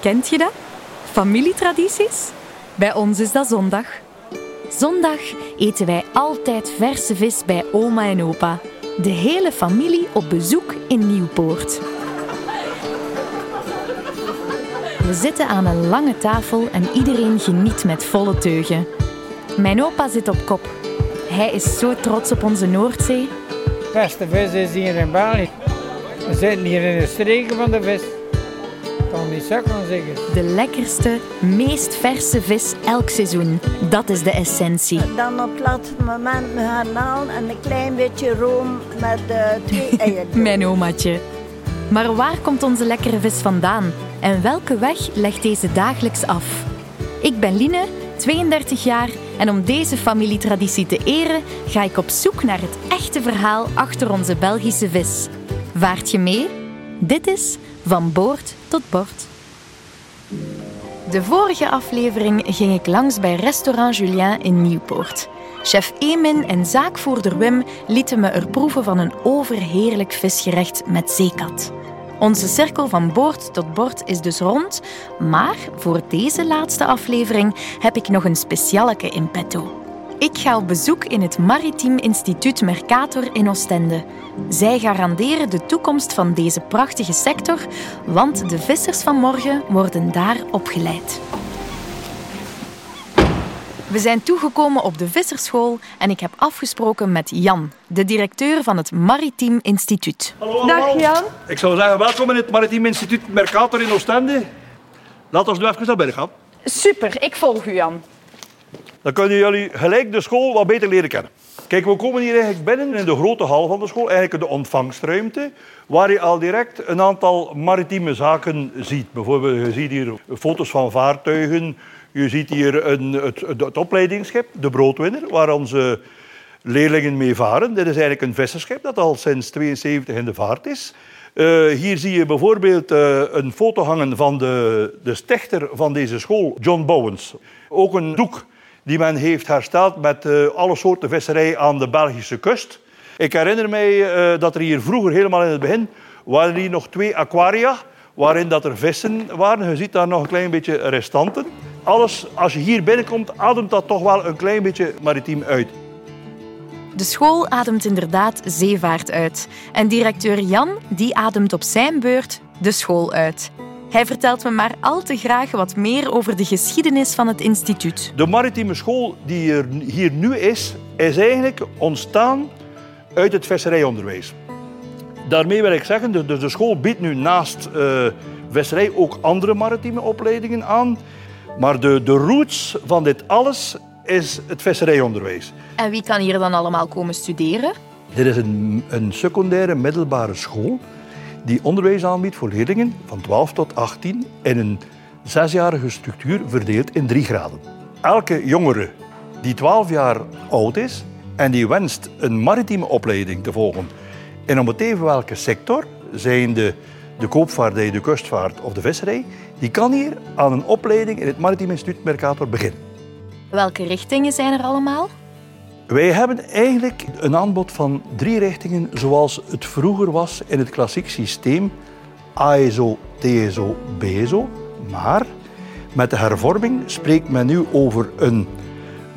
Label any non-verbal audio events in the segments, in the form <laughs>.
Kent je dat? Familietradities? Bij ons is dat zondag. Zondag eten wij altijd verse vis bij oma en opa. De hele familie op bezoek in Nieuwpoort. We zitten aan een lange tafel en iedereen geniet met volle teugen. Mijn opa zit op kop. Hij is zo trots op onze Noordzee. beste vis is hier in België. We zitten hier in de streken van de vis. De lekkerste, meest verse vis elk seizoen. Dat is de essentie. Dan op het laatste moment met garnalen en een klein beetje room met eh, twee <laughs> eieren. Mijn omaatje. Maar waar komt onze lekkere vis vandaan? En welke weg legt deze dagelijks af? Ik ben Line, 32 jaar, en om deze familietraditie te eren ga ik op zoek naar het echte verhaal achter onze Belgische vis. Vaart je mee? Dit is Van Boord tot Bord. De vorige aflevering ging ik langs bij restaurant Julien in Nieuwpoort. Chef Emin en zaakvoerder Wim lieten me er proeven van een overheerlijk visgerecht met zeekat. Onze cirkel van boord tot bord is dus rond, maar voor deze laatste aflevering heb ik nog een specialeke in petto. Ik ga op bezoek in het Maritiem Instituut Mercator in Oostende. Zij garanderen de toekomst van deze prachtige sector, want de vissers van morgen worden daar opgeleid. We zijn toegekomen op de visserschool en ik heb afgesproken met Jan, de directeur van het Maritiem Instituut. Dag Jan. Ik zou zeggen, welkom in het Maritiem Instituut Mercator in Oostende. Laten we nu even naar binnen gaan. Super, ik volg u Jan. Dan kunnen jullie gelijk de school wat beter leren kennen. Kijk, we komen hier eigenlijk binnen in de grote hal van de school, eigenlijk de ontvangstruimte, waar je al direct een aantal maritieme zaken ziet. Bijvoorbeeld, je ziet hier foto's van vaartuigen, je ziet hier een, het, opleidingsschip, de Broodwinner, waar onze leerlingen mee varen. Dit is eigenlijk een visserschip dat al sinds 72 in de vaart is. Eh, hier zie je bijvoorbeeld eh, een foto hangen van de, de stichter van deze school, John Bowens. Ook een doek die men heeft hersteld met eh, alle soorten visserij aan de Belgische kust. Ik herinner mij eh, dat er hier vroeger, helemaal in het begin, waren hier nog twee aquaria waarin dat er vissen waren. Je ziet daar nog een klein beetje restanten. Alles, als je hier binnenkomt, ademt dat toch wel een klein beetje maritiem uit. De school ademt inderdaad zeevaart uit. En directeur Jan die ademt op zijn beurt de school uit. Hij vertelt me maar al te graag wat meer over de geschiedenis van het instituut. De maritieme school die er hier nu is, is eigenlijk ontstaan uit het visserijonderwijs. Daarmee wil ik zeggen, de, de, school biedt nu naast eh, visserij ook andere maritieme opleidingen aan. Maar de, de roots van dit alles is het visserijonderwijs. En wie kan hier dan allemaal komen studeren? Dit is een, een secundaire middelbare school die onderwijs aanbiedt voor leerlingen van 12 tot 18 in een zesjarige structuur verdeeld in drie graden. Elke jongere die 12 jaar oud is en die wenst een maritieme opleiding te volgen in om het even welke sector, zijn de, de koopvaardij, de kustvaart of de visserij, die kan hier aan een opleiding in het Maritiem Instituut Mercator beginnen. Welke richtingen zijn er allemaal? Wij hebben eigenlijk een aanbod van drie richtingen zoals het vroeger was in het klassiek systeem AESO, TSO, BSO. Maar met de hervorming spreekt men nu over een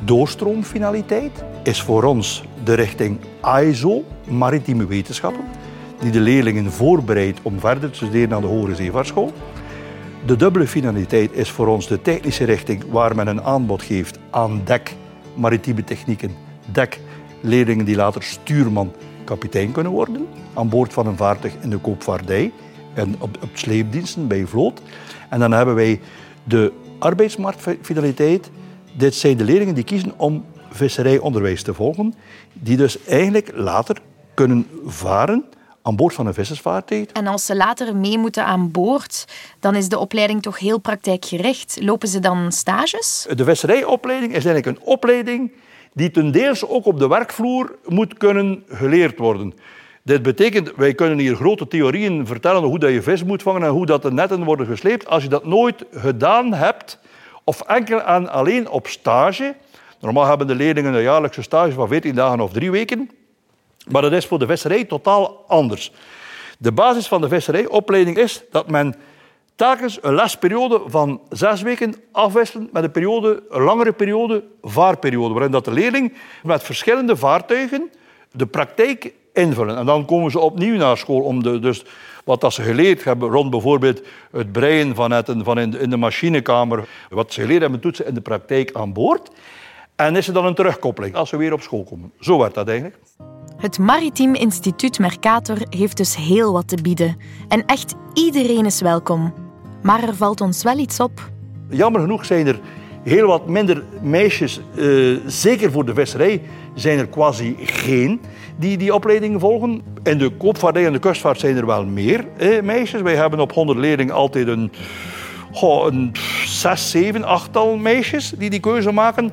doorstroomfinaliteit. Is voor ons de richting AESO, maritieme wetenschappen, die de leerlingen voorbereidt om verder te studeren aan de Hogere Zeevaartschool. De dubbele finaliteit is voor ons de technische richting waar men een aanbod geeft aan dek, maritieme technieken, dek, leerlingen die later stuurman, kapitein kunnen worden, aan boord van een vaartuig in de koopvaardij en op, op sleepdiensten bij vloot. En dan hebben wij de arbeidsmarktfinaliteit. Dit zijn de leerlingen die kiezen om visserijonderwijs te volgen, die dus eigenlijk later kunnen varen aan boord van een vissersvaartuig. En als ze later mee moeten aan boord, dan is de opleiding toch heel praktijkgericht. Lopen ze dan stages? De visserijopleiding is eigenlijk een opleiding die ten deels ook op de werkvloer moet kunnen geleerd worden. Dit betekent, wij kunnen hier grote theorieën vertellen hoe dat je vis moet vangen en hoe dat de netten worden gesleept. Als je dat nooit gedaan hebt, of enkel en alleen op stage. Normaal hebben de leerlingen een jaarlijkse stage van 14 dagen of drie weken. Maar dat is voor de visserij totaal anders. De basis van de visserijopleiding is dat men telkens een lesperiode van zes weken afwisselen met een, periode, langere periode, vaarperiode, waarin dat de leerling met verschillende vaartuigen de praktijk invullen. En dan komen ze opnieuw naar school om de, dus wat dat ze geleerd hebben rond bijvoorbeeld het breien van, van in, de, in de machinekamer, wat ze geleerd hebben, toetsen in de praktijk aan boord. En is er dan een terugkoppeling als ze weer op school komen. Zo werd dat eigenlijk. Het Maritiem Instituut Mercator heeft dus heel wat te bieden. En echt iedereen is welkom. Maar er valt ons wel iets op. Jammer genoeg zijn er heel wat minder meisjes, uh, zeker voor de visserij, zijn er quasi geen die die opleidingen volgen. In de koopvaardij en de kustvaart zijn er wel meer eh, meisjes. Wij hebben op 100 leerlingen altijd een, goh, een 6, 7, 8 meisjes die die keuze maken.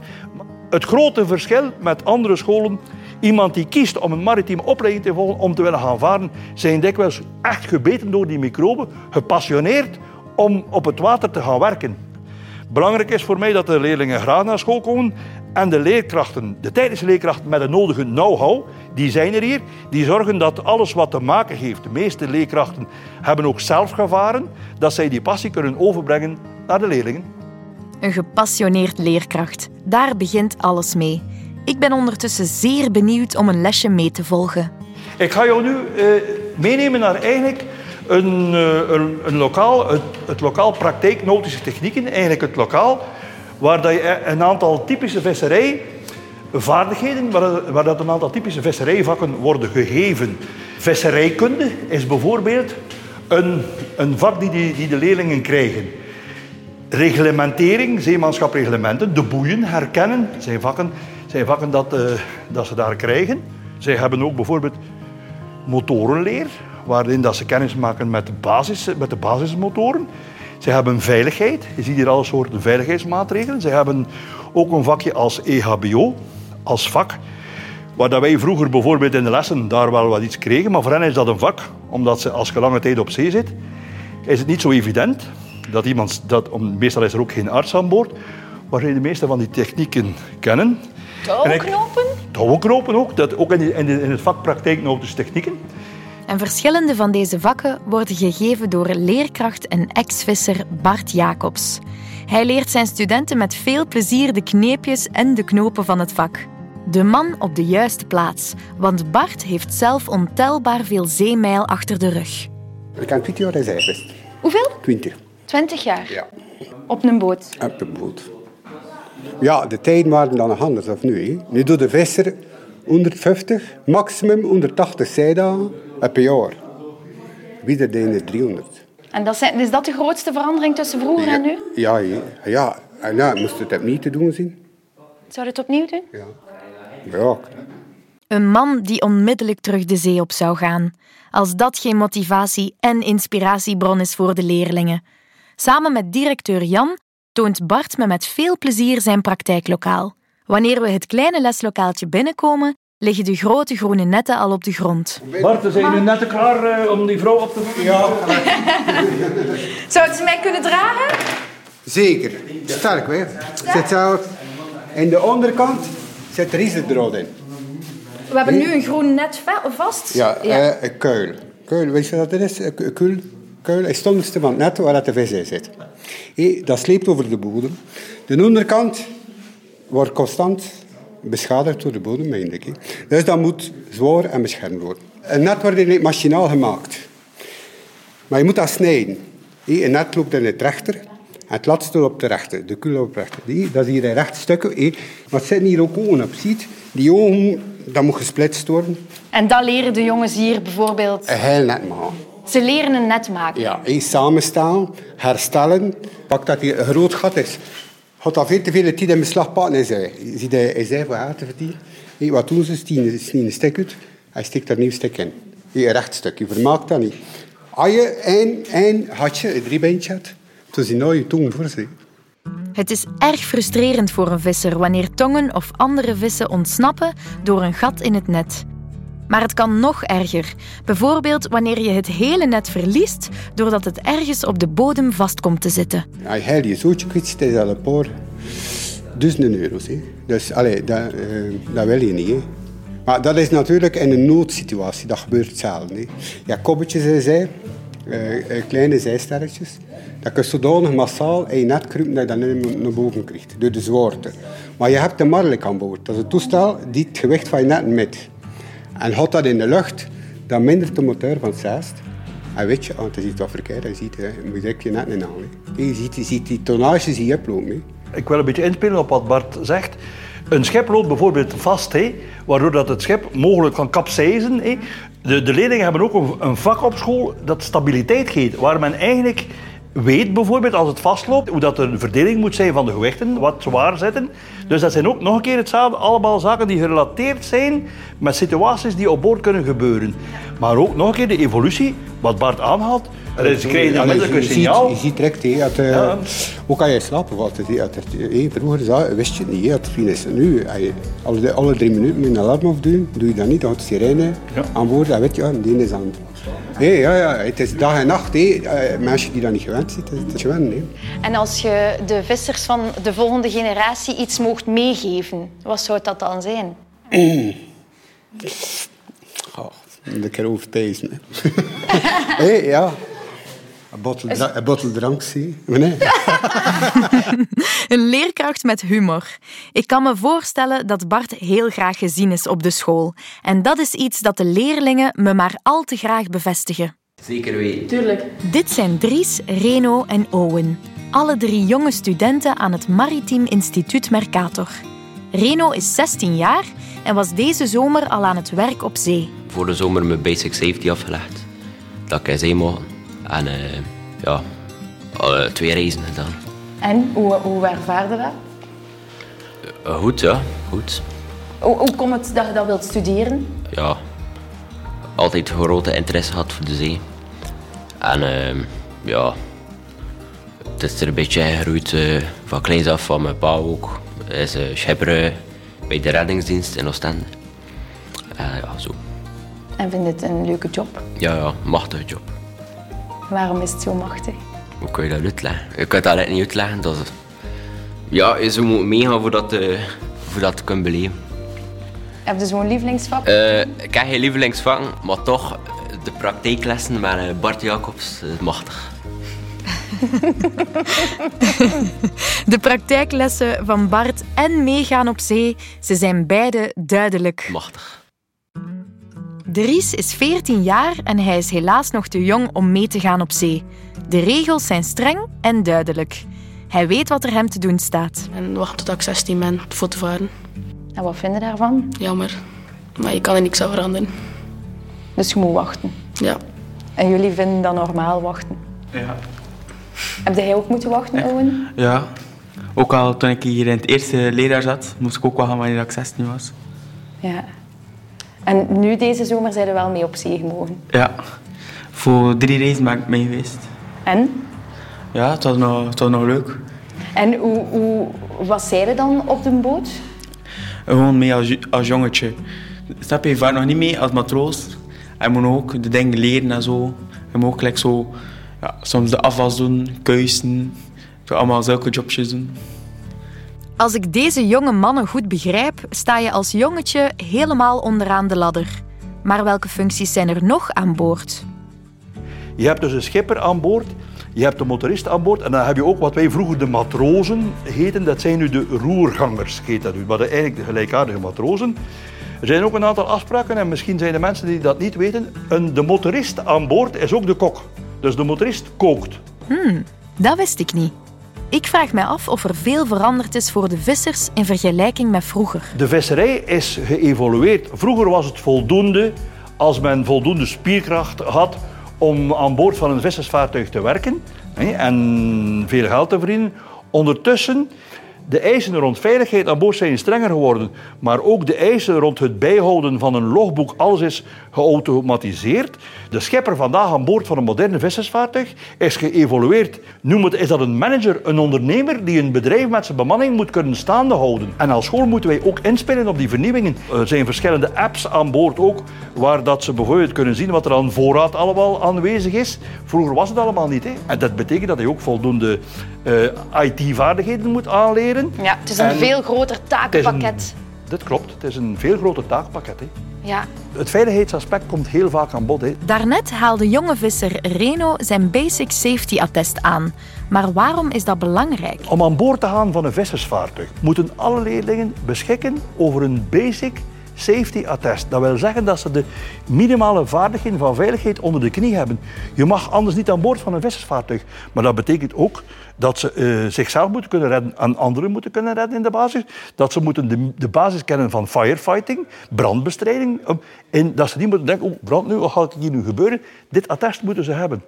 Het grote verschil met andere scholen Iemand die kiest om een maritieme opleiding te volgen, om te willen gaan varen, zijn dikwijls echt gebeten door die microben, gepassioneerd om op het water te gaan werken. Belangrijk is voor mij dat de leerlingen graag naar school komen en de leerkrachten, de tijdens leerkrachten met de nodige know-how, die zijn er hier. Die zorgen dat alles wat te maken heeft, de meeste leerkrachten hebben ook zelf gevaren, dat zij die passie kunnen overbrengen naar de leerlingen. Een gepassioneerd leerkracht, daar begint alles mee. Ik ben ondertussen zeer benieuwd om een lesje mee te volgen. Ik ga jou nu uh, meenemen naar eigenlijk een, uh, een, een, lokaal, het, het lokaal technieken. Eigenlijk het lokaal waar dat je een aantal typische visserijvaardigheden, waar, waar dat een aantal typische visserijvakken worden gegeven. Visserijkunde is bijvoorbeeld een, een vak die, die, die de leerlingen krijgen. Reglementering, zeemanschapreglementen, de boeien herkennen, zijn vakken zijn vakken dat, uh, dat ze daar krijgen. Zij hebben ook bijvoorbeeld motorenleer, waarin dat ze kennis maken met de, basis, met de basismotoren. Ze hebben veiligheid. Je ziet hier alle soorten veiligheidsmaatregelen. Ze hebben ook een vakje als EHBO, als vak. Waar dat wij vroeger bijvoorbeeld in de lessen daar wel wat iets kregen. Maar voor hen is dat een vak, omdat ze als je lange tijd op zee zit, is het niet zo evident dat iemand, dat, meestal is er ook geen arts aan boord, waar je de meeste van die technieken kennen. Touwknopen? Touwknopen ook, dat, ook in, in, in het vak praktijknotische technieken. En verschillende van deze vakken worden gegeven door leerkracht en ex-visser Bart Jacobs. Hij leert zijn studenten met veel plezier de kneepjes en de knopen van het vak. De man op de juiste plaats, want Bart heeft zelf ontelbaar veel zeemijl achter de rug. Ik kan 20 jaar reservist. Hoeveel? 20. 20 jaar? Ja. Op een boot? Op een boot. Ja, de tijden waren dan anders of nu. Hè. Nu doet de visser 150, maximum 180 zijdagen per jaar. Wie er de 300. En dat zijn, is dat de grootste verandering tussen vroeger ja, en nu? Ja, ja. ja. En ja, moest het opnieuw te doen zien. Zou je het opnieuw doen? Ja. Ja. Een man die onmiddellijk terug de zee op zou gaan. Als dat geen motivatie en inspiratiebron is voor de leerlingen. Samen met directeur Jan toont Bart me met veel plezier zijn praktijklokaal. Wanneer we het kleine leslokaaltje binnenkomen, liggen de grote groene netten al op de grond. Bart, zijn jullie netten klaar uh, om die vrouw op te voeden? Ja. <laughs> Zou het ze mij kunnen dragen? Zeker. Sterk weer. Zit zo. In de onderkant zit er rieseldraad in. We hebben nu een groen net vast. Ja, ja. Uh, een kuil. Kuil, weet je wat dat is? Een kuil. Kuil is het onderste van het net waar de vis in zit. Hey, dat sleept over de bodem. De onderkant wordt constant beschadigd door de bodem eigenlijk. Dus dat moet zwaar en beschermd worden. Een net wordt eigenlijk machinaal gemaakt. Maar je moet dat snijden. Hey, een net loopt in het rechter. Het laatste op de rechter, de kul op de rechter. Dat is hier een recht stuk. Hey. Maar het zitten hier ook ogen op. Ziet? Die ogen, dat moet gesplitst worden. En dat leren de jongens hier bijvoorbeeld? Heel net maken. Ze leren een net maken. Ja, samenstellen, herstellen. Pak dat hier een groot gat is. Gaat dat veel te veel tijd in beslag pakken in zij. Zie je in zij voor haar te verdienen. Hey, wat doen ze? Ze snijden een stuk uit. Hij steekt er een nieuw stuk in. Hey, een recht stuk. Je vermaakt dat niet. Als je één, één hatje, een driebeentje hebt, dan zie je nou je tong voor zich. Het is erg frustrerend voor een visser wanneer tongen of andere vissen ontsnappen door een gat in het net. Maar het kan nog erger. Bijvoorbeeld wanneer je het hele net verliest doordat het ergens op de bodem vast komt te zitten. Als je je kwitst, is een duizenden euro's. Hè. Dus allee, dat, uh, dat wil je niet. Maar dat is natuurlijk in een noodsituatie. Dat gebeurt zelden. Hè. Ja, koppetjes en zij, eh, eh, kleine zijsterretjes. Dat je zodanig massaal in je net kruipt dat je dat naar boven krijgt, door de zwaarte. Maar je hebt de Marlik aan boord. Dat is een toestel die het gewicht van je net met. En houdt dat in de lucht, dan mindert de motor van het zest. En weet je, want het is wat verkeerd, je ziet, hè, moet direct je net niet aan. Je ziet, ziet die tonnage je oplopen. Ik wil een beetje inspelen op wat Bart zegt. Een schep loopt bijvoorbeeld vast, hè, waardoor dat het schep mogelijk kan capseizen. Hè. De, de leerlingen hebben ook een, een vak op school dat stabiliteit geeft, waar men eigenlijk weet bijvoorbeeld als het vastloopt hoe dat er een verdeling moet zijn van de gewichten, wat zwaar zetten. Dus dat zijn ook nog een keer hetzelfde, allemaal zaken die gerelateerd zijn met situaties die op boord kunnen gebeuren. Maar ook nog een keer de evolutie, wat Bart aanhaalt. Ze krijgen Ja, onmiddellijk een je, signaal. Ziet, je ziet direct, dat, eh, Ja. hoe kan je slapen? Het, hè, dat, hè, vroeger wist je niet. Het is nu, als je alle, alle drie minuten met een alarm afdoen, doe je dat niet. Dan gaat de sirene Ja. aan boord, dan weet je, die is aan het... Hé, ja, ja, het is dag en nacht. hè. Eh, Mensen die dat niet gewend zijn, het is, gewend. En als je de vissers van de volgende generatie iets mocht meegeven, wat zou dat dan zijn? Oh, een keer overpijzen. hè. <laughs> Hé, ja. Een bottel, dra- een bottel drank, zie. Nee. <laughs> Een leerkracht met humor. Ik kan me voorstellen dat Bart heel graag gezien is op de school. En dat is iets dat de leerlingen me maar al te graag bevestigen. Zeker weten. Tuurlijk. Dit zijn Dries, Reno en Owen. Alle drie jonge studenten aan het Maritiem Instituut Mercator. Reno is 16 jaar en was deze zomer al aan het werk op zee. Voor de zomer mijn basic safety afgelegd. Dat ik in zee mocht. En eh, ja, al, eh, twee reizen gedaan. En hoe, hoe ervaarde dat? Eh, goed, ja. Goed. Hoe, hoe komt het dat je dat wilt studeren? Ja. Altijd grote interesse gehad voor de zee. En eh, ja, het is er een beetje ingegroeid eh, van kleins af van mijn pa ook. Hij is uh, schipper bij de reddingsdienst in Oostende. Eh, ja, zo. En vind je het een leuke job? Ja, ja, machtige job. Waarom is het zo machtig? Hoe kun je dat uitleggen? Ik kan het eigenlijk niet uitleggen. Dat is... Ja, je moeten meegaan voor dat, eh, voor dat te kunnen beleven. Heb je zo'n lievelingsvak? Eh, ik heb geen lievelingsvak, maar toch, de praktijklessen met eh, Bart Jacobs, eh, machtig. <laughs> De praktijklessen van Bart en meegaan op zee, ze zijn beide duidelijk. Machtig. Dries is 14 jaar en hij is helaas nog te jong om mee te gaan op zee. De regels zijn streng en duidelijk. Hij weet wat er hem te doen staat. En wacht tot ik 16 ben voor te varen. En wat vind je daarvan? Jammer. Maar je kan er niks aan veranderen. Dus je moet wachten. Ja. En jullie vinden dat normaal wachten? Ja. Heb jij ook moeten wachten, Owen? ja. Ook al toen ik hier in het eerste leerjaar zat, moest ik ook wel gaan wanneer ik 16 was. Ja. En nu deze zomer zijn we wel mee op zee gemogen. Ja. Voor drie reizen ben ik mee geweest. En? Ja, het was nog, het was nog leuk. En hoe, hoe wat zei je dan op de boot? Gewoon mee als, als jongetje. Snap je, je vaart nog niet mee als matroos. Je moet ook de dingen leren en zo. Je moet ook like, zo, ja, soms de afwas doen, kuisen. Allemaal zulke jobjes doen. Als ik deze jonge mannen goed begrijp, sta je als jongetje helemaal onderaan de ladder. Maar welke functies zijn er nog aan boord? Je hebt dus een schipper aan boord, je hebt de motorist aan boord en dan heb je ook wat wij vroeger de matrozen heten. Dat zijn nu de roergangers, heet dat nu, maar dat eigenlijk de gelijkaardige matrozen. Er zijn ook een aantal afspraken en misschien zijn de mensen die dat niet weten. Een, de motorist aan boord is ook de kok. Dus de motorist kookt. Dat wist ik niet. Ik vraag mij af of er veel veranderd is voor de vissers in vergelijking met vroeger. De visserij is geëvolueerd. Vroeger was het voldoende als men voldoende spierkracht had om aan boord van een vissersvaartuig te werken en veel geld te verdienen. Ondertussen, de eisen rond veiligheid aan boord zijn strenger geworden, maar ook de eisen rond het bijhouden van een logboek, alles is geautomatiseerd. De schepper vandaag aan boord van een moderne vissersvaartuig is geëvolueerd. Noem het, is dat een manager, een ondernemer die een bedrijf met zijn bemanning moet kunnen staande houden. En als school moeten wij ook inspelen op die vernieuwingen. Er zijn verschillende apps aan boord ook, waar dat ze bijvoorbeeld kunnen zien wat er aan voorraad allemaal aanwezig is. Vroeger was het allemaal niet. Hè? En dat betekent dat je ook voldoende eh, IT-vaardigheden moet aanleren. Ja, het is een En veel groter een- dat klopt, het is een veel groter taakpakket. Hè? Ja. Het veiligheidsaspect komt heel vaak aan bod. Hè. Daarnet haalde jonge visser Reno zijn Basic Safety Attest aan. Maar waarom is dat belangrijk? Om aan boord te gaan van een vissersvaartuig moeten alle leerlingen beschikken over een basic safety attest. Dat wil zeggen dat ze de minimale vaardigheden van veiligheid onder de knie hebben. Je mag anders niet aan boord van een vissersvaartuig. Maar dat betekent ook dat ze eh, zichzelf moeten kunnen redden en anderen moeten kunnen redden in de basis. Dat ze moeten de, basis kennen van firefighting, brandbestrijding. En dat ze niet moeten denken, oh, brand nu, wat gaat hier nu gebeuren? Dit attest moeten ze hebben.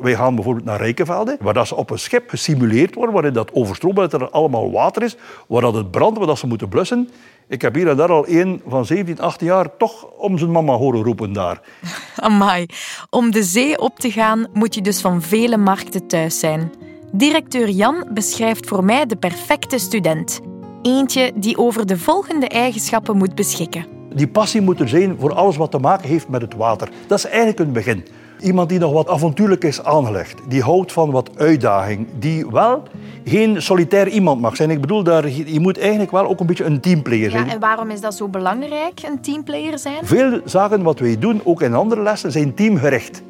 Wij gaan bijvoorbeeld naar Rijkenvelde, waar dat ze op een schip gesimuleerd worden, waarin dat overstroomt, dat er allemaal water is, waar dat het brandt, waar dat ze moeten blussen. Ik heb hier en daar al één van 17, 18 jaar toch om zijn mama horen roepen daar. <laughs> Amai, om de zee op te gaan moet je dus van vele markten thuis zijn. Directeur Jan beschrijft voor mij de perfecte student. Eentje die over de volgende eigenschappen moet beschikken. Die passie moet er zijn voor alles wat te maken heeft met het water. Dat is eigenlijk een begin. Iemand die nog wat avontuurlijk is aangelegd. Die houdt van wat uitdaging. Die wel geen solitair iemand mag zijn. Ik bedoel, daar, je moet eigenlijk wel ook een beetje een teamplayer zijn. Ja, en waarom is dat zo belangrijk, een teamplayer zijn? Veel zaken wat wij doen, ook in andere lessen, zijn teamgericht.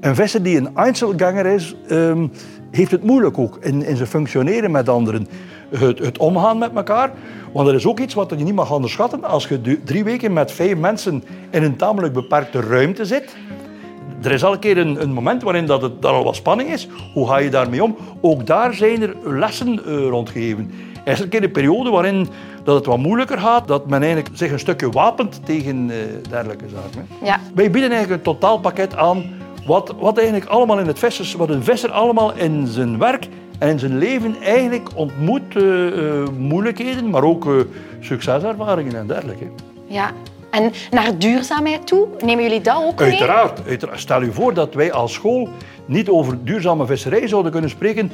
Een visser die een Einzelganger is, um, heeft het moeilijk ook in, in zijn functioneren met anderen. Het, het, omgaan met elkaar. Want er is ook iets wat je niet mag onderschatten. Als je drie weken met vijf mensen in een tamelijk beperkte ruimte zit, er is elke keer een, een, moment waarin dat het, daar al wat spanning is. Hoe ga je daarmee om? Ook daar zijn er lessen uh, rondgegeven. Er is een keer een periode waarin dat het wat moeilijker gaat, dat men eigenlijk zich een stukje wapent tegen uh, dergelijke zaken. Ja. Wij bieden eigenlijk een totaalpakket aan wat, wat eigenlijk allemaal in het vissers, wat een visser allemaal in zijn werk en in zijn leven eigenlijk ontmoet, uh, moeilijkheden, maar ook succeservaringen en dergelijke. Ja, en naar duurzaamheid toe, nemen jullie dat ook mee? Uiteraard, uiteraard. Stel u voor dat wij als school niet over duurzame visserij zouden kunnen spreken.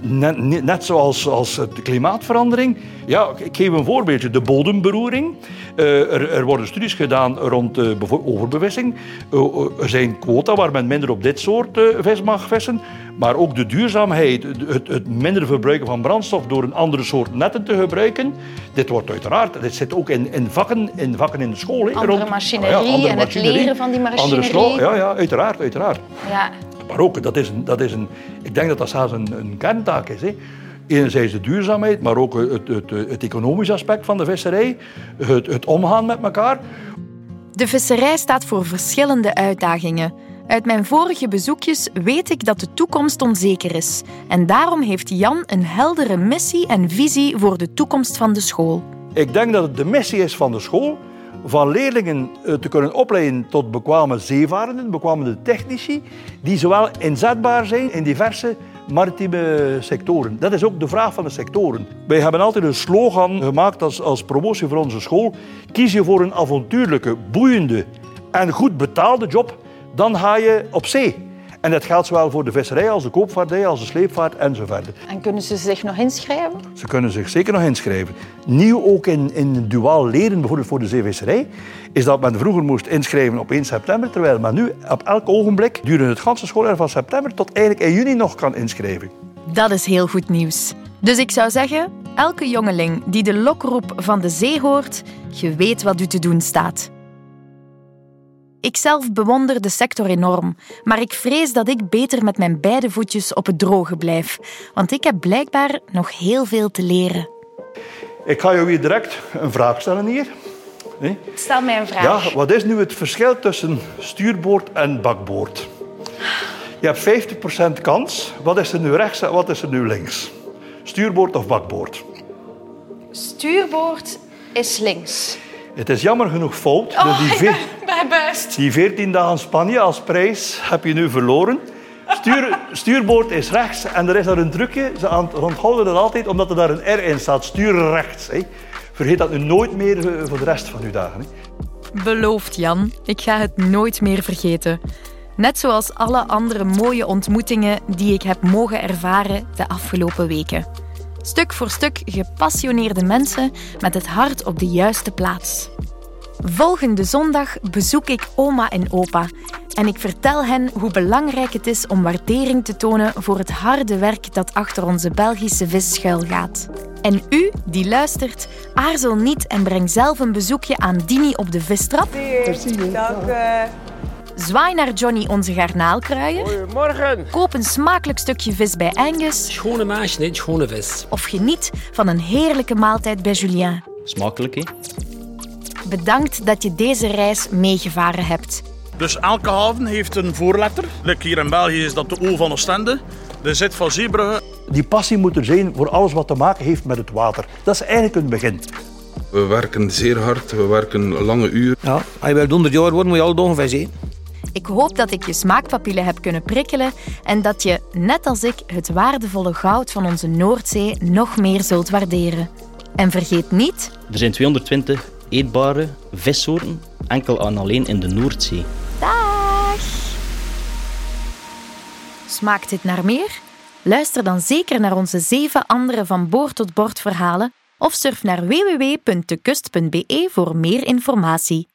Net, net zoals als de klimaatverandering. Ja, ik geef een voorbeeldje. De bodemberoering. Uh, er, er, worden studies gedaan rond uh, overbevissing. Uh, er zijn quota waar men minder op dit soort vis mag vissen. Maar ook de duurzaamheid, het, het, minder verbruiken van brandstof door een andere soort netten te gebruiken. Dit wordt uiteraard, dit zit ook in, in, vakken, in vakken in de school. Andere rond, machinerie ja, andere en machinerie, het leren van die machinerie. Andere ja, ja, uiteraard, uiteraard. Ja. Maar ook, dat is een, dat is een, ik denk dat dat zelfs een, een kerntaak is. Hè. Enerzijds de duurzaamheid, maar ook het, het, het economische aspect van de visserij. Het, het omgaan met elkaar. De visserij staat voor verschillende uitdagingen. Uit mijn vorige bezoekjes weet ik dat de toekomst onzeker is. En daarom heeft Jan een heldere missie en visie voor de toekomst van de school. Ik denk dat het de missie is van de school van leerlingen eh, te kunnen opleiden tot bekwame zeevarenden, bekwame technici, die zowel inzetbaar zijn in diverse maritieme sectoren. Dat is ook de vraag van de sectoren. Wij hebben altijd een slogan gemaakt als, als promotie voor onze school. Kies je voor een avontuurlijke, boeiende en goed betaalde job, dan ga je op zee. En dat geldt zowel voor de visserij als de koopvaardij, als de sleepvaart enzovoort. En kunnen ze zich nog inschrijven? Ze kunnen zich zeker nog inschrijven. Nieuw ook in, in duaal leren, bijvoorbeeld voor de zeevisserij, is dat men vroeger moest inschrijven op 1 september, terwijl men nu op elk ogenblik durende het ganse schooljaar van september tot eigenlijk in juni nog kan inschrijven. Dat is heel goed nieuws. Dus ik zou zeggen, elke jongeling die de lokroep van de zee hoort, je weet wat u te doen staat. Ikzelf bewonder de sector enorm, maar ik vrees dat ik beter met mijn beide voetjes op het droge blijf, want ik heb blijkbaar nog heel veel te leren. Ik ga jou hier direct een vraag stellen hier. Nee? Stel mij een vraag. Ja, wat is nu het verschil tussen stuurboord en bakboord? Je hebt 50% kans. Wat is er nu rechts en wat is er nu links? Stuurboord of bakboord? Stuurboord is links. Het is jammer genoeg fout. Oh, die, best. die 14 dagen Spanje als prijs heb je nu verloren. Stuur, stuurboord is rechts en er is daar een trucje. Ze onthouden dat altijd omdat er daar een R in staat. Stuur rechts. Hè. Vergeet dat nu nooit meer voor de rest van uw dagen. Hè. Beloofd, Jan. Ik ga het nooit meer vergeten. Net zoals alle andere mooie ontmoetingen die ik heb mogen ervaren de afgelopen weken. Stuk voor stuk gepassioneerde mensen met het hart op de juiste plaats. Volgende zondag bezoek ik oma en opa en ik vertel hen hoe belangrijk het is om waardering te tonen voor het harde werk dat achter onze Belgische vis schuilgaat. En u, die luistert, aarzel niet en breng zelf een bezoekje aan Dini op de vistrap. Dank u. Zwaai naar Johnny onze garnaalkruier. Goedemorgen. Koop een smakelijk stukje vis bij Angus. Schone maasje, niet schone vis. Of geniet van een heerlijke maaltijd bij Julien. Smakelijk, hè? Bedankt dat je deze reis meegevaren hebt. Dus elke haven heeft een voorletter. Like hier in België is dat de O van Oostende, de Z van Zeebrugge. Die passie moet er zijn voor alles wat te maken heeft met het water. Dat is eigenlijk een begin. We werken zeer hard, we werken lange uren. Ja, als je wilt 100 jaar worden, moet je al vis eten. Ik hoop dat ik je smaakpapillen heb kunnen prikkelen en dat je, net als ik, het waardevolle goud van onze Noordzee nog meer zult waarderen. En vergeet niet, Er zijn 220 eetbare vissoorten enkel en alleen in de Noordzee. dag! Smaakt dit naar meer? Luister dan zeker naar onze zeven andere van boord tot bord verhalen of surf naar www.dekust.be voor meer informatie.